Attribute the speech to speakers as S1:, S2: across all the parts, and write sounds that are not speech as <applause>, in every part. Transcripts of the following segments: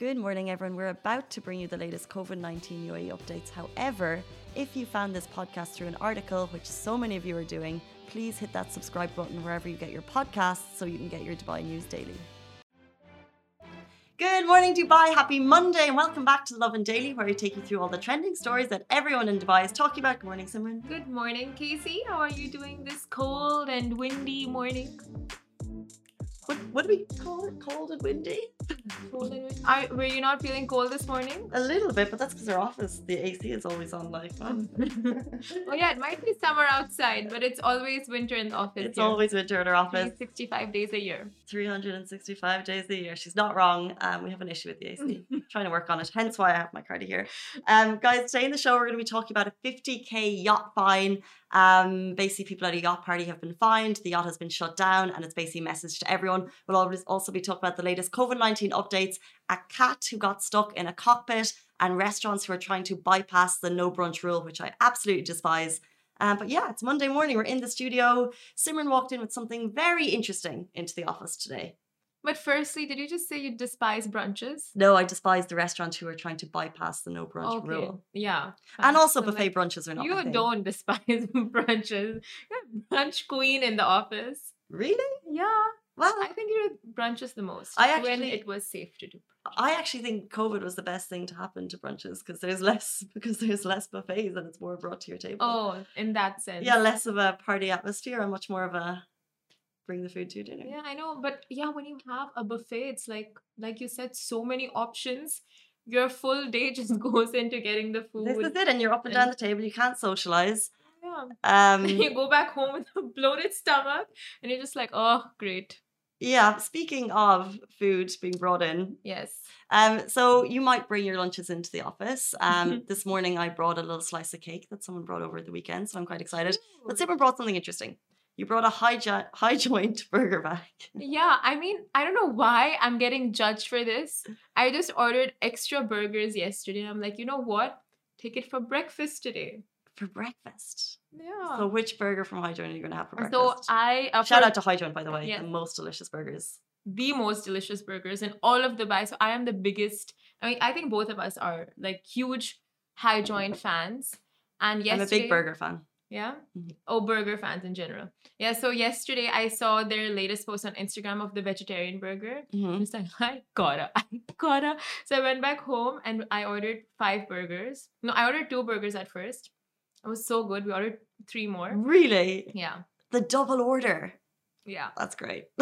S1: Good morning, everyone. We're about to bring you the latest COVID 19 UAE updates. However, if you found this podcast through an article, which so many of you are doing, please hit that subscribe button wherever you get your podcasts so you can get your Dubai news daily. Good morning, Dubai. Happy Monday, and welcome back to Lovin Daily, where we take you through all the trending stories that everyone in Dubai is talking about. Good morning, Simran.
S2: Good morning, Casey. How are you doing this cold and windy morning?
S1: What, what do we call it? Cold and windy?
S2: Cold and windy. Are, were you not feeling cold this morning?
S1: A little bit, but that's because our office, the AC is always on like <laughs>
S2: oh yeah, it might be summer outside, but it's always winter in the office.
S1: It's here. always winter in our office.
S2: 65 days a year.
S1: 365 days a year. She's not wrong. Um, we have an issue with the AC. <laughs> trying to work on it. Hence why I have my card here. Um, guys, today in the show we're going to be talking about a 50k yacht fine um, basically, people at a yacht party have been fined. The yacht has been shut down, and it's basically a message to everyone. We'll also be talking about the latest COVID 19 updates, a cat who got stuck in a cockpit, and restaurants who are trying to bypass the no brunch rule, which I absolutely despise. Um, but yeah, it's Monday morning. We're in the studio. Simran walked in with something very interesting into the office today.
S2: But firstly, did you just say you despise brunches?
S1: No, I despise the restaurants who are trying to bypass the no brunch okay. rule.
S2: Yeah.
S1: And also so buffet like, brunches are not.
S2: You don't <laughs> despise brunches. You're brunch queen in the office.
S1: Really?
S2: Yeah. Well, I think you brunches the most. I actually, when it was safe to do.
S1: I actually think COVID was the best thing to happen to brunches because there's less <laughs> because there's less buffets and it's more brought to your table.
S2: Oh, in that sense.
S1: Yeah, less of a party atmosphere and much more of a bring the food to dinner.
S2: Yeah, I know. But yeah, when you have a buffet, it's like like you said, so many options. Your full day just <laughs> goes into getting the food.
S1: This is it, and you're up and, down the table. You can't socialize.
S2: Yeah. Um, <laughs> you go back home with a bloated stomach, and you're just like, oh, great.
S1: Yeah. Speaking of food being brought in.
S2: Yes.
S1: Um, so you might bring your lunches into the office. Um, <laughs> this morning I brought a little slice of cake that someone brought over the weekend, so I'm quite excited. Ooh. But someone brought something interesting. You brought a high, <laughs> jo- high joint burger back.
S2: Yeah, I mean, I don't know why I'm getting judged for this. I just ordered extra burgers yesterday. and I'm like, you know what? Take it for breakfast today.
S1: For breakfast?
S2: Yeah.
S1: So, which burger from High Joint are you going to have for breakfast?
S2: So, I.
S1: Uh, Shout out to High Joint, by the way. The most delicious burgers.
S2: The most delicious burgers in all of Dubai. So, I am the biggest. I mean, I think both of us are like huge High Joint fans. And yesterday.
S1: I'm a big burger fan.
S2: Yeah. Mm-hmm. Oh, burger fans in general. Yeah. So yesterday I saw their latest post on Instagram of the vegetarian burger. Mm-hmm. I like, <laughs> I gotta, <laughs> I gotta. So I went back home and I ordered five burgers. No, I ordered two burgers at first. It was so good. We ordered three more.
S1: Really?
S2: Yeah.
S1: The double order.
S2: Yeah.
S1: That's great. <laughs>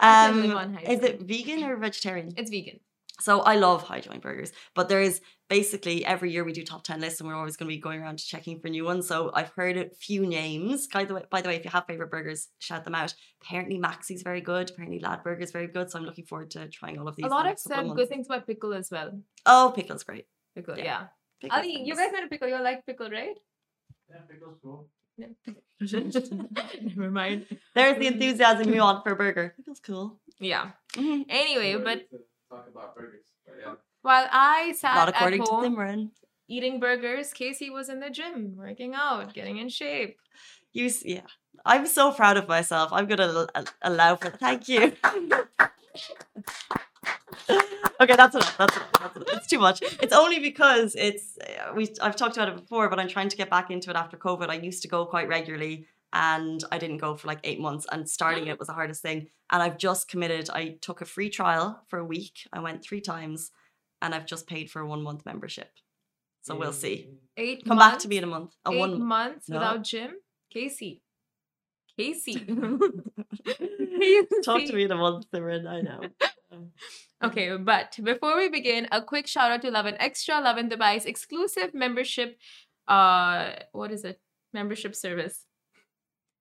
S1: um, is it vegan or vegetarian?
S2: It's vegan.
S1: So I love high joint burgers, but there is basically every year we do top 10 lists and we're always going to be going around to checking for new ones. So I've heard a few names. By the way, by the way, if you have favorite burgers, shout them out. Apparently Maxi's very good. Apparently Lad Burger is very good. So I'm looking forward to trying all of these.
S2: A lot have said good things about pickle as well.
S1: Oh, pickle's great.
S2: Pickle, yeah. yeah. Pickle's Ali, you guys know pickle. You like pickle, right?
S3: Yeah, pickle's cool. <laughs>
S2: Never mind.
S1: There's the enthusiasm you want for a burger. Pickle's cool.
S2: Yeah. Mm-hmm. Anyway, but
S3: talk about burgers. But yeah.
S2: While I sat
S1: Not according
S2: at home
S1: to Simran.
S2: eating burgers, Casey was in the gym, working out, getting in shape.
S1: You, yeah. I'm so proud of myself. I'm gonna allow for. Thank you. <laughs> okay, that's enough. That's enough. That's enough. It's too much. It's only because it's uh, we. I've talked about it before, but I'm trying to get back into it after COVID. I used to go quite regularly, and I didn't go for like eight months. And starting it was the hardest thing. And I've just committed. I took a free trial for a week. I went three times, and I've just paid for a one month membership. So we'll see.
S2: Eight.
S1: Come
S2: months,
S1: back to me in a month. A
S2: eight
S1: one
S2: months no. without gym, Casey. <laughs> Casey.
S1: Talk to me in a month, Simran. I know. <laughs>
S2: okay, but before we begin, a quick shout out to Lovin Extra, Lovin Dubai's exclusive membership. Uh, what is it? Membership service.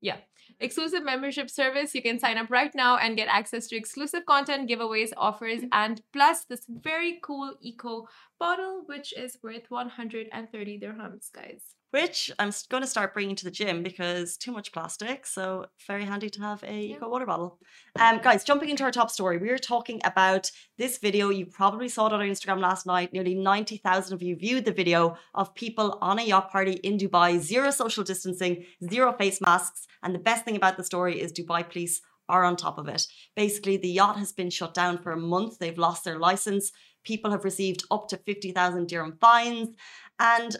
S2: Yeah. Exclusive membership service. You can sign up right now and get access to exclusive content, giveaways, offers, mm-hmm. and plus this very cool eco bottle, which is worth 130 dirhams, guys
S1: which I'm going to start bringing to the gym because too much plastic. So very handy to have a yeah. eco water bottle. Um, guys, jumping into our top story, we are talking about this video. You probably saw it on our Instagram last night. Nearly 90,000 of you viewed the video of people on a yacht party in Dubai, zero social distancing, zero face masks. And the best thing about the story is Dubai police are on top of it. Basically, the yacht has been shut down for a month. They've lost their license. People have received up to 50,000 dirham fines. And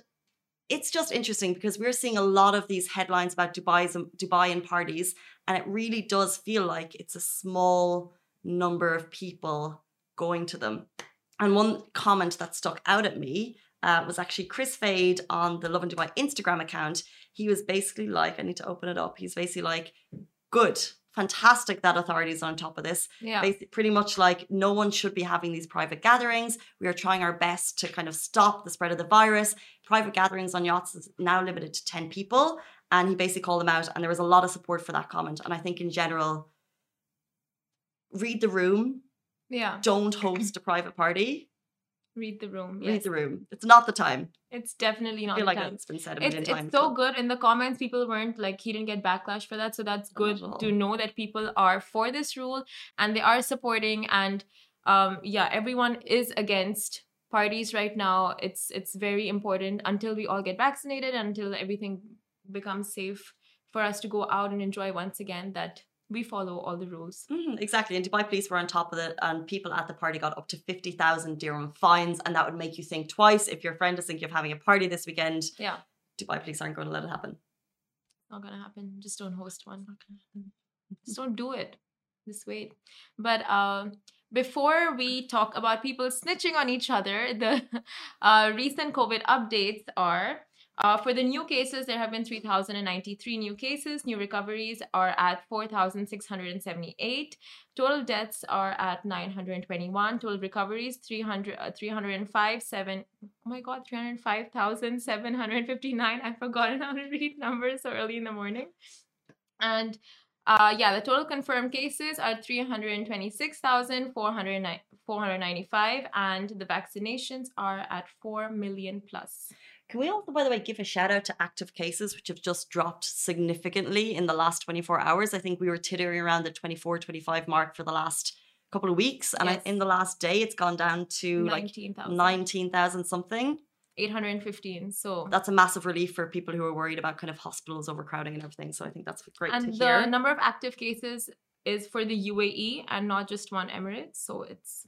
S1: it's just interesting because we're seeing a lot of these headlines about Dubai's Dubai and parties, and it really does feel like it's a small number of people going to them. And one comment that stuck out at me uh, was actually Chris Fade on the Lovin Dubai Instagram account. He was basically like, I need to open it up. He's basically like, good, fantastic that authorities are on top of this.
S2: Yeah.
S1: Basically, pretty much like no one should be having these private gatherings. We are trying our best to kind of stop the spread of the virus. Private gatherings on yachts is now limited to 10 people. And he basically called them out, and there was a lot of support for that comment. And I think in general, read the room,
S2: Yeah.
S1: don't host a private party.
S2: Read the room.
S1: Read
S2: Yes.
S1: the room. It's not the time.
S2: It's definitely
S1: I
S2: not
S1: feel
S2: the
S1: like
S2: time.
S1: it's been said a
S2: It's,
S1: million
S2: it's
S1: times.
S2: so
S1: but-
S2: good in the comments people weren't like he didn't get backlash for that so that's good to know that people are for this rule and they are supporting and um yeah everyone is against parties right now it's it's very important until we all get vaccinated until everything becomes safe for us to go out and enjoy once again that we follow all the rules
S1: Mhm, exactly. And Dubai police were on top of it, and people at the party got up to 50,000 dirham fines. And that would make you think twice. If your friend is thinking of having a party this weekend,
S2: yeah
S1: Dubai police aren't going to let it happen.
S2: not gonna happen just don't host one just don't do it just wait but um before we talk about people snitching on each other the <laughs> uh, recent covid updates are uh, for the new cases there have been 3093 new cases. New recoveries are at 4678 total deaths are at 921 total recoveries 300 uh, 305 7 oh my god 305759 <laughs> i've forgotten how to read numbers so early in the morning. And uh, yeah, the total confirmed cases are 326,495, and the vaccinations are at 4 million plus.
S1: Can we also, by the way, give a shout out to active cases, which have just dropped significantly in the last 24 hours? I think we were tittering around the 24, 25 mark for the last couple of weeks. And
S2: Yes.
S1: I, in the last day, it's gone down to like
S2: 19,000.
S1: 19,000 something.
S2: 815. So,
S1: That's a massive relief for people who are worried about kind of hospitals overcrowding and everything. So I think that's great
S2: and the
S1: hear.
S2: number of active cases is for the UAE and not just one Emirates. So, it's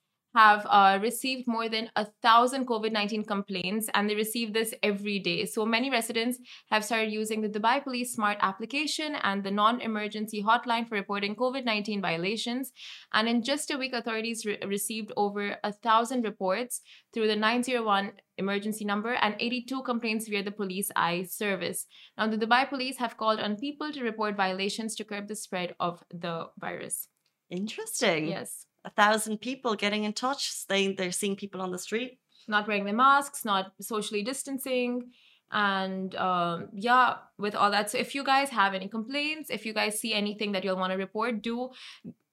S2: have uh, received more than a thousand COVID 19 complaints and they receive this every day. So many residents have started using the Dubai Police Smart application and the non emergency hotline for reporting COVID 19 violations. And in just a week, authorities re- received over a thousand reports through the 901 emergency number and 82 complaints via the police eye service. Now, the Dubai police have called on people to report violations to curb the spread of the virus.
S1: Interesting.
S2: Yes.
S1: A thousand people getting in touch, saying they're seeing people on the street.
S2: Not wearing their masks, not socially distancing. And um, yeah, with all that. So, if you guys have any complaints, if you guys see anything that you'll want to report, do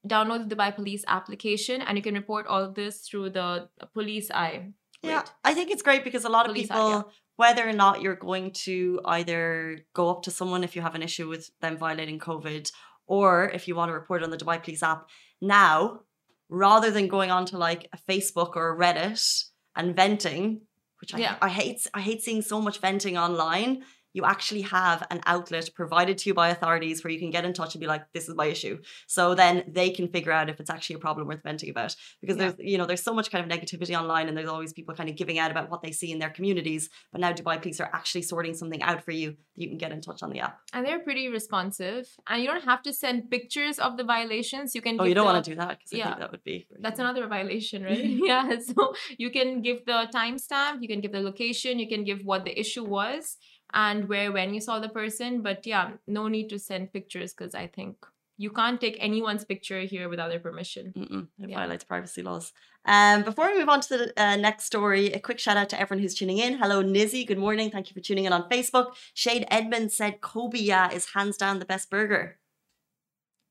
S2: download the Dubai Police application and you can report all of this through the police eye.
S1: Yeah, I think it's great because a lot of
S2: Police app,
S1: people,
S2: yeah.
S1: whether or not you're going to either go up to someone if you have an issue with them violating COVID, or if you want to report on the Dubai Police app, now rather than going on to like a Facebook or a Reddit and venting, which I,
S2: Yeah.
S1: I hate, I hate seeing so much venting online. You actually have an outlet provided to you by authorities where you can get in touch and be like, "This is my issue." So then they can figure out if it's actually a problem worth venting about because
S2: Yeah.
S1: there's you know there's so much kind of negativity online and there's always people kind of giving out about what they see in their communities but now dubai police are actually sorting something out for you that you can get in touch on the app
S2: And they're pretty responsive. And you don't have to send pictures of the violations. You can
S1: oh you don't
S2: the-
S1: want to do that because i
S2: yeah.
S1: think that would be
S2: That's another violation, right? <laughs> yeah. So you can give the timestamp, you can give the location, you can give what the issue was and where when you saw the person. But yeah, no need to send pictures because I think you can't take anyone's picture here without their permission.
S1: Mm-mm, it
S2: Yeah.
S1: violates privacy laws. Um, before we move on to the uh, next story, a quick shout out to everyone who's tuning in. Hello, Nizzy. Good morning. Thank you for tuning in on Facebook. Shade Edmond said Kobe is hands down the best burger.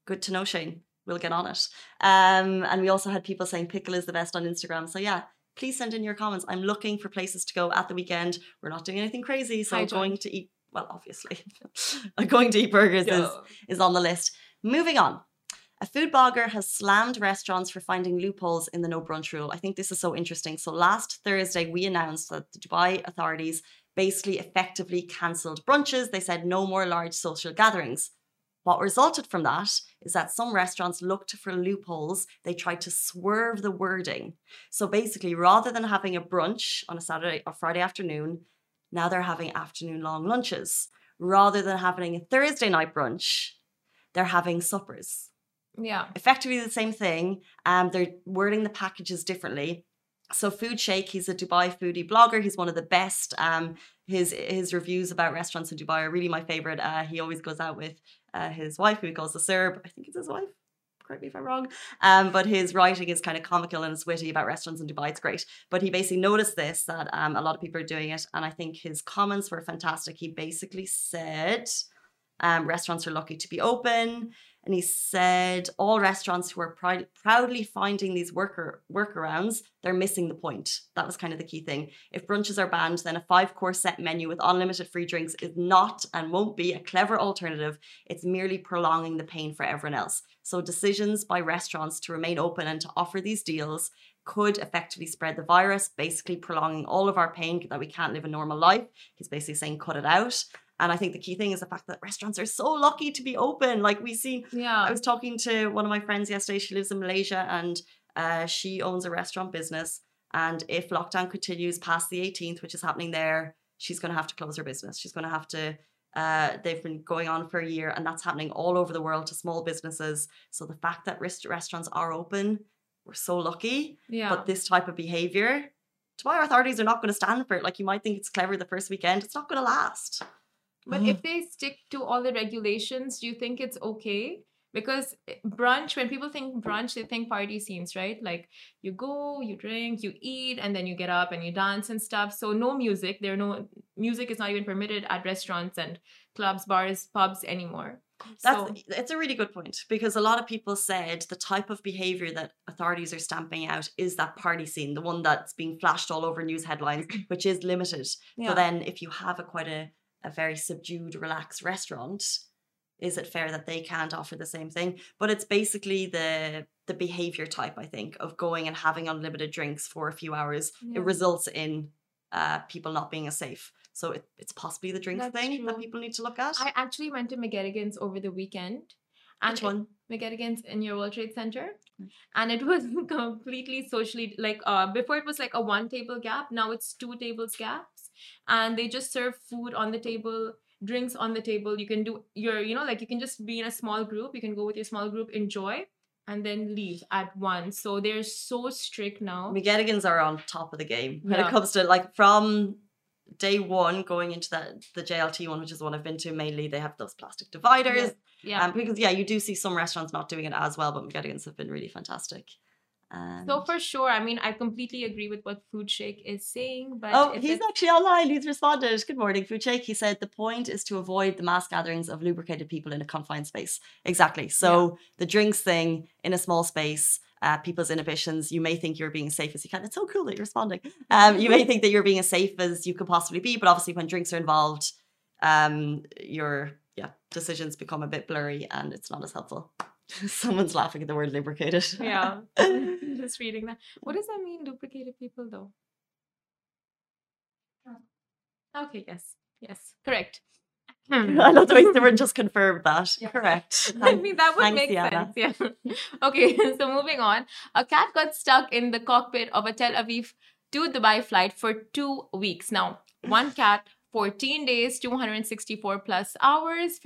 S1: Good to know, Shane. we'll get on it. Um, and we also had people saying pickle is the best on Instagram. So yeah, please send in your comments. I'm looking for places to go at the weekend. We're not doing anything crazy, so
S2: Hi,
S1: going to eat. Well, obviously, <laughs> going to eat burgers is is on the list. Moving on. A food blogger has slammed restaurants for finding loopholes in the no brunch rule. I think this is so interesting. So last Thursday, we announced that the Dubai authorities basically effectively cancelled brunches. They said no more large social gatherings. What resulted from that is that some restaurants looked for loopholes. They tried to swerve the wording. So basically, rather than having a brunch on a Saturday or Friday afternoon, now they're having afternoon long lunches. Rather than having a Thursday night brunch, they're having suppers
S2: Yeah.
S1: effectively the same thing. Um, they're wording the packages differently. So Food Sheikh, he's a Dubai foodie blogger. He's one of the best. Um, his his reviews about restaurants in Dubai are really my favorite. Uh, he always goes out with uh, his wife, who he calls the Serb. I think it's his wife. Correct me if I'm wrong. Um, but his writing is kind of comical and it's witty about restaurants in Dubai. It's great. But he basically noticed this that um, a lot of people are doing it, and I think his comments were fantastic. He basically said, um, "Restaurants are lucky to be open." And he said all restaurants who are prou- proudly finding these worker workarounds, they're missing the point. That was kind of the key thing. If brunches are banned, then a five course set menu with unlimited free drinks is not and won't be a clever alternative. It's merely prolonging the pain for everyone else. So decisions by restaurants to remain open and to offer these deals could effectively spread the virus, basically prolonging all of our pain that we can't live a normal life. He's basically saying cut it out. And I think the key thing is the fact that restaurants are so lucky to be open. Like we see
S2: Yeah.
S1: I was talking to one of my friends yesterday. She lives in Malaysia and uh, she owns a restaurant business. And if lockdown continues past the 18th, which is happening there, she's going to have to close her business. She's going to have to. Uh, they've been going on for a year, and that's happening all over the world to small businesses. So the fact that rest- restaurants are open, we're so lucky.
S2: yeah.
S1: But this type of behavior, Dubai authorities are not going to stand for it. Like you might think it's clever the first weekend, it's not going to last.
S2: But if they stick to all the regulations, do you think it's okay? Because eh, brunch, when people think brunch, they think party scenes, right? Like you go, you drink, you eat, and then you get up and you dance and stuff. So no music. There are no music is not even permitted at restaurants and clubs, bars, pubs anymore.
S1: That's
S2: so,
S1: it's a really good point because a lot of people said the type of behavior that authorities are stamping out is that party scene, the one that's being flashed all over news headlines, <clears throat> which is limited.
S2: yeah.
S1: So then, if you have a quite a, a very subdued, relaxed restaurant, is it fair that they can't offer the same thing? But it's basically the the behavior type, I think, of going and having unlimited drinks for a few hours.
S2: Yeah.
S1: It results in uh, people not being as safe. So it, it's possibly the drinks
S2: That's
S1: thing that people need to look at.
S2: I actually went to McGettigan's over the weekend. And
S1: Which one?
S2: McGettigan's in your World Trade Center.
S1: Mm.
S2: And it <laughs> was completely socially like uh before it was like a one table gap. Now it's two tables gaps. And they just serve food on the table, drinks on the table. You can do your, you know, like you can just be in a small group. You can go with your small group, enjoy, and then leave at once. So they're so strict now.
S1: McGettigans are on top of the game when
S2: Yeah.
S1: it comes to like from day one going into that the JLT one, which is the one I've been to mainly. They have those plastic dividers.
S2: Yeah.
S1: Um, because yeah, you do see some restaurants not doing it as well, but McGettigans have been really fantastic. And...
S2: So for sure, I mean, I completely agree with what Food Sheikh is saying, but
S1: Oh, he's actually online. He's responded. Good morning, Food Sheikh. He said the point is to avoid the mass gatherings of lubricated people in a confined space. Exactly. So the drinks thing in a small space, uh, people's inhibitions. You may think you're being as safe as you can. It's so cool that you're responding. Um, you may think that you're being as safe as you could possibly be, but obviously when drinks are involved, um, your yeah decisions become a bit blurry and it's not as helpful. <laughs> Someone's laughing at the word lubricated.
S2: yeah, <laughs> <laughs> just reading that. What does that mean, lubricated people, though? Oh, okay, yes, yes, correct.
S1: I love the way someone just confirmed that. Correct.
S2: I mean, that would
S1: Thanks,
S2: make
S1: Diana.
S2: sense. Yeah. okay, so moving on. A cat got stuck in the cockpit of a Tel Aviv to Dubai flight for two weeks. Now, one cat, 14 days, 264 plus hours,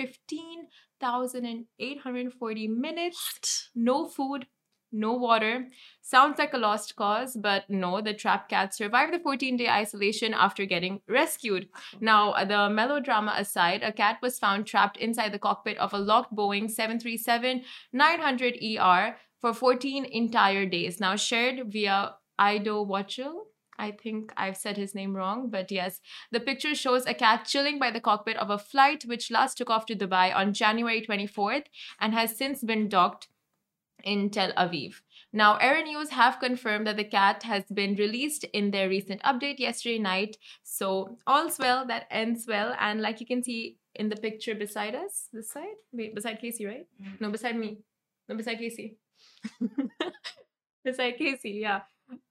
S2: 15,840 minutes,
S1: What?
S2: no food, no water. Sounds like a lost cause, but no, the trapped cat survived the 14 day isolation after getting rescued. Now, uh, the melodrama aside, a cat was found trapped inside the cockpit of a locked Boeing 737 900 ER for 14 entire days. Now, shared via Ido Watchel. I think I've said his name wrong, but yes. The picture shows a cat chilling by the cockpit of a flight which last took off to Dubai on January 24th and has since been docked in Tel Aviv. Now, Air News have confirmed that the cat has been released in their recent update yesterday night. So, all's well that ends well. And like you can see in the picture beside us, this side, wait, beside Casey, right? Mm. No, beside me. No, beside Casey. <laughs> beside Casey, yeah.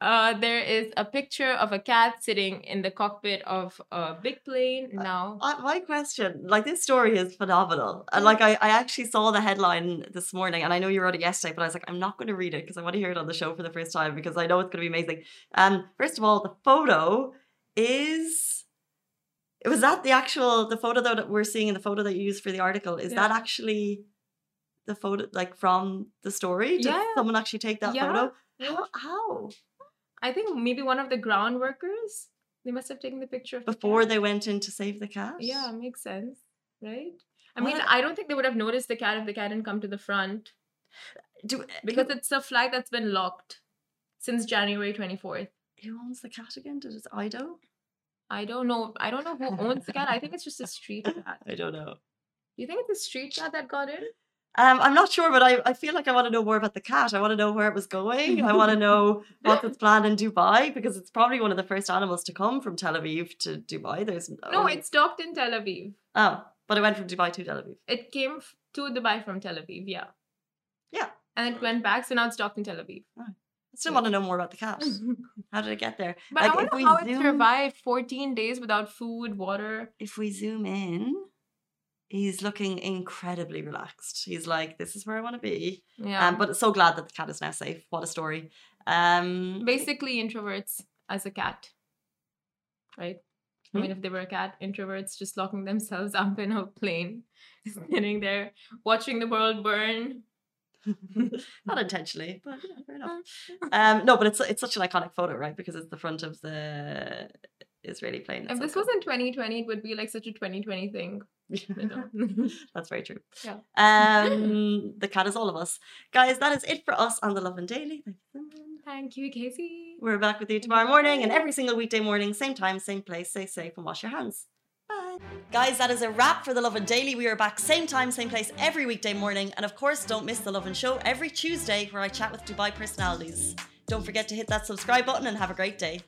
S2: Uh, there is a picture of a cat sitting in the cockpit of a big plane. Now,
S1: Uh, my question, like this story is phenomenal. And like I, I actually saw the headline this morning and I know you wrote it yesterday, but I was like, I'm not going to read it because I want to hear it on the show for the first time because I know it's going to be amazing. Um, first of all, the photo is it was that the actual the photo that we're seeing in the photo that you used for the article? Is
S2: Yeah.
S1: that actually the photo like from the story? Did
S2: Yeah.
S1: someone actually take that
S2: Yeah.
S1: photo? How, how?
S2: I think maybe one of the ground workers. They must have taken the picture of
S1: Before
S2: cat.
S1: they went in to save the cat?
S2: Yeah, makes sense, right? I
S1: What
S2: mean, I don't think they would have noticed the cat if the cat didn't come to the front
S1: Do, uh,
S2: because it's a flight that's been locked since January 24th.
S1: who owns the cat again? Did it Ido?
S2: I don't know. I don't know who owns the cat. I think it's just a <laughs> street cat.
S1: I don't know.
S2: Do you think it's a street cat that got in?
S1: Um, I'm not sure, but I, I feel like I want to know more about the cat. I want to know where it was going. I want to <laughs> know what's its plan in Dubai because it's probably one of the first animals to come from Tel Aviv to Dubai. There's
S2: No,
S1: No,
S2: it's docked in Tel Aviv.
S1: oh, but it went from Dubai to Tel Aviv.
S2: It came f- to Dubai from Tel Aviv, yeah.
S1: Yeah.
S2: And it went back, so now it's docked in Tel Aviv.
S1: I still want to know more about the cat. <laughs> How did it get there?
S2: But
S1: Like,
S2: I wonder
S1: we
S2: how it survived 14 days without food, water.
S1: If we zoom in, he's looking incredibly relaxed. He's like, "This is where I want to be."
S2: Yeah.
S1: Um, but so glad that the cat is now safe. What a story. Um,
S2: basically introverts as a cat right i
S1: Hmm.
S2: mean if they were a cat introverts just locking themselves up in a plane <laughs> sitting there watching the world burn <laughs>
S1: not intentionally, but yeah, fair enough. <laughs> Um, no, but it's it's such an iconic photo, right? Because it's the front of the Israeli plane.
S2: if this was in 2020 it would be like such a 2020 thing
S1: cool.
S2: you know? <laughs>
S1: That's very true.
S2: Yeah.
S1: Um, the cat is all of us, guys. That is it for us on the Lovin Daily. Thank you.
S2: thank you casey
S1: We're back with you tomorrow morning and every single weekday morning, same time, same place. Stay safe and wash your hands. Bye. Guys, that is a wrap for The Lovin Daily. We are back same time, same place every weekday morning. And of course, don't miss The Lovin Show every Tuesday where I chat with Dubai personalities. Don't forget to hit that subscribe button and have a great day.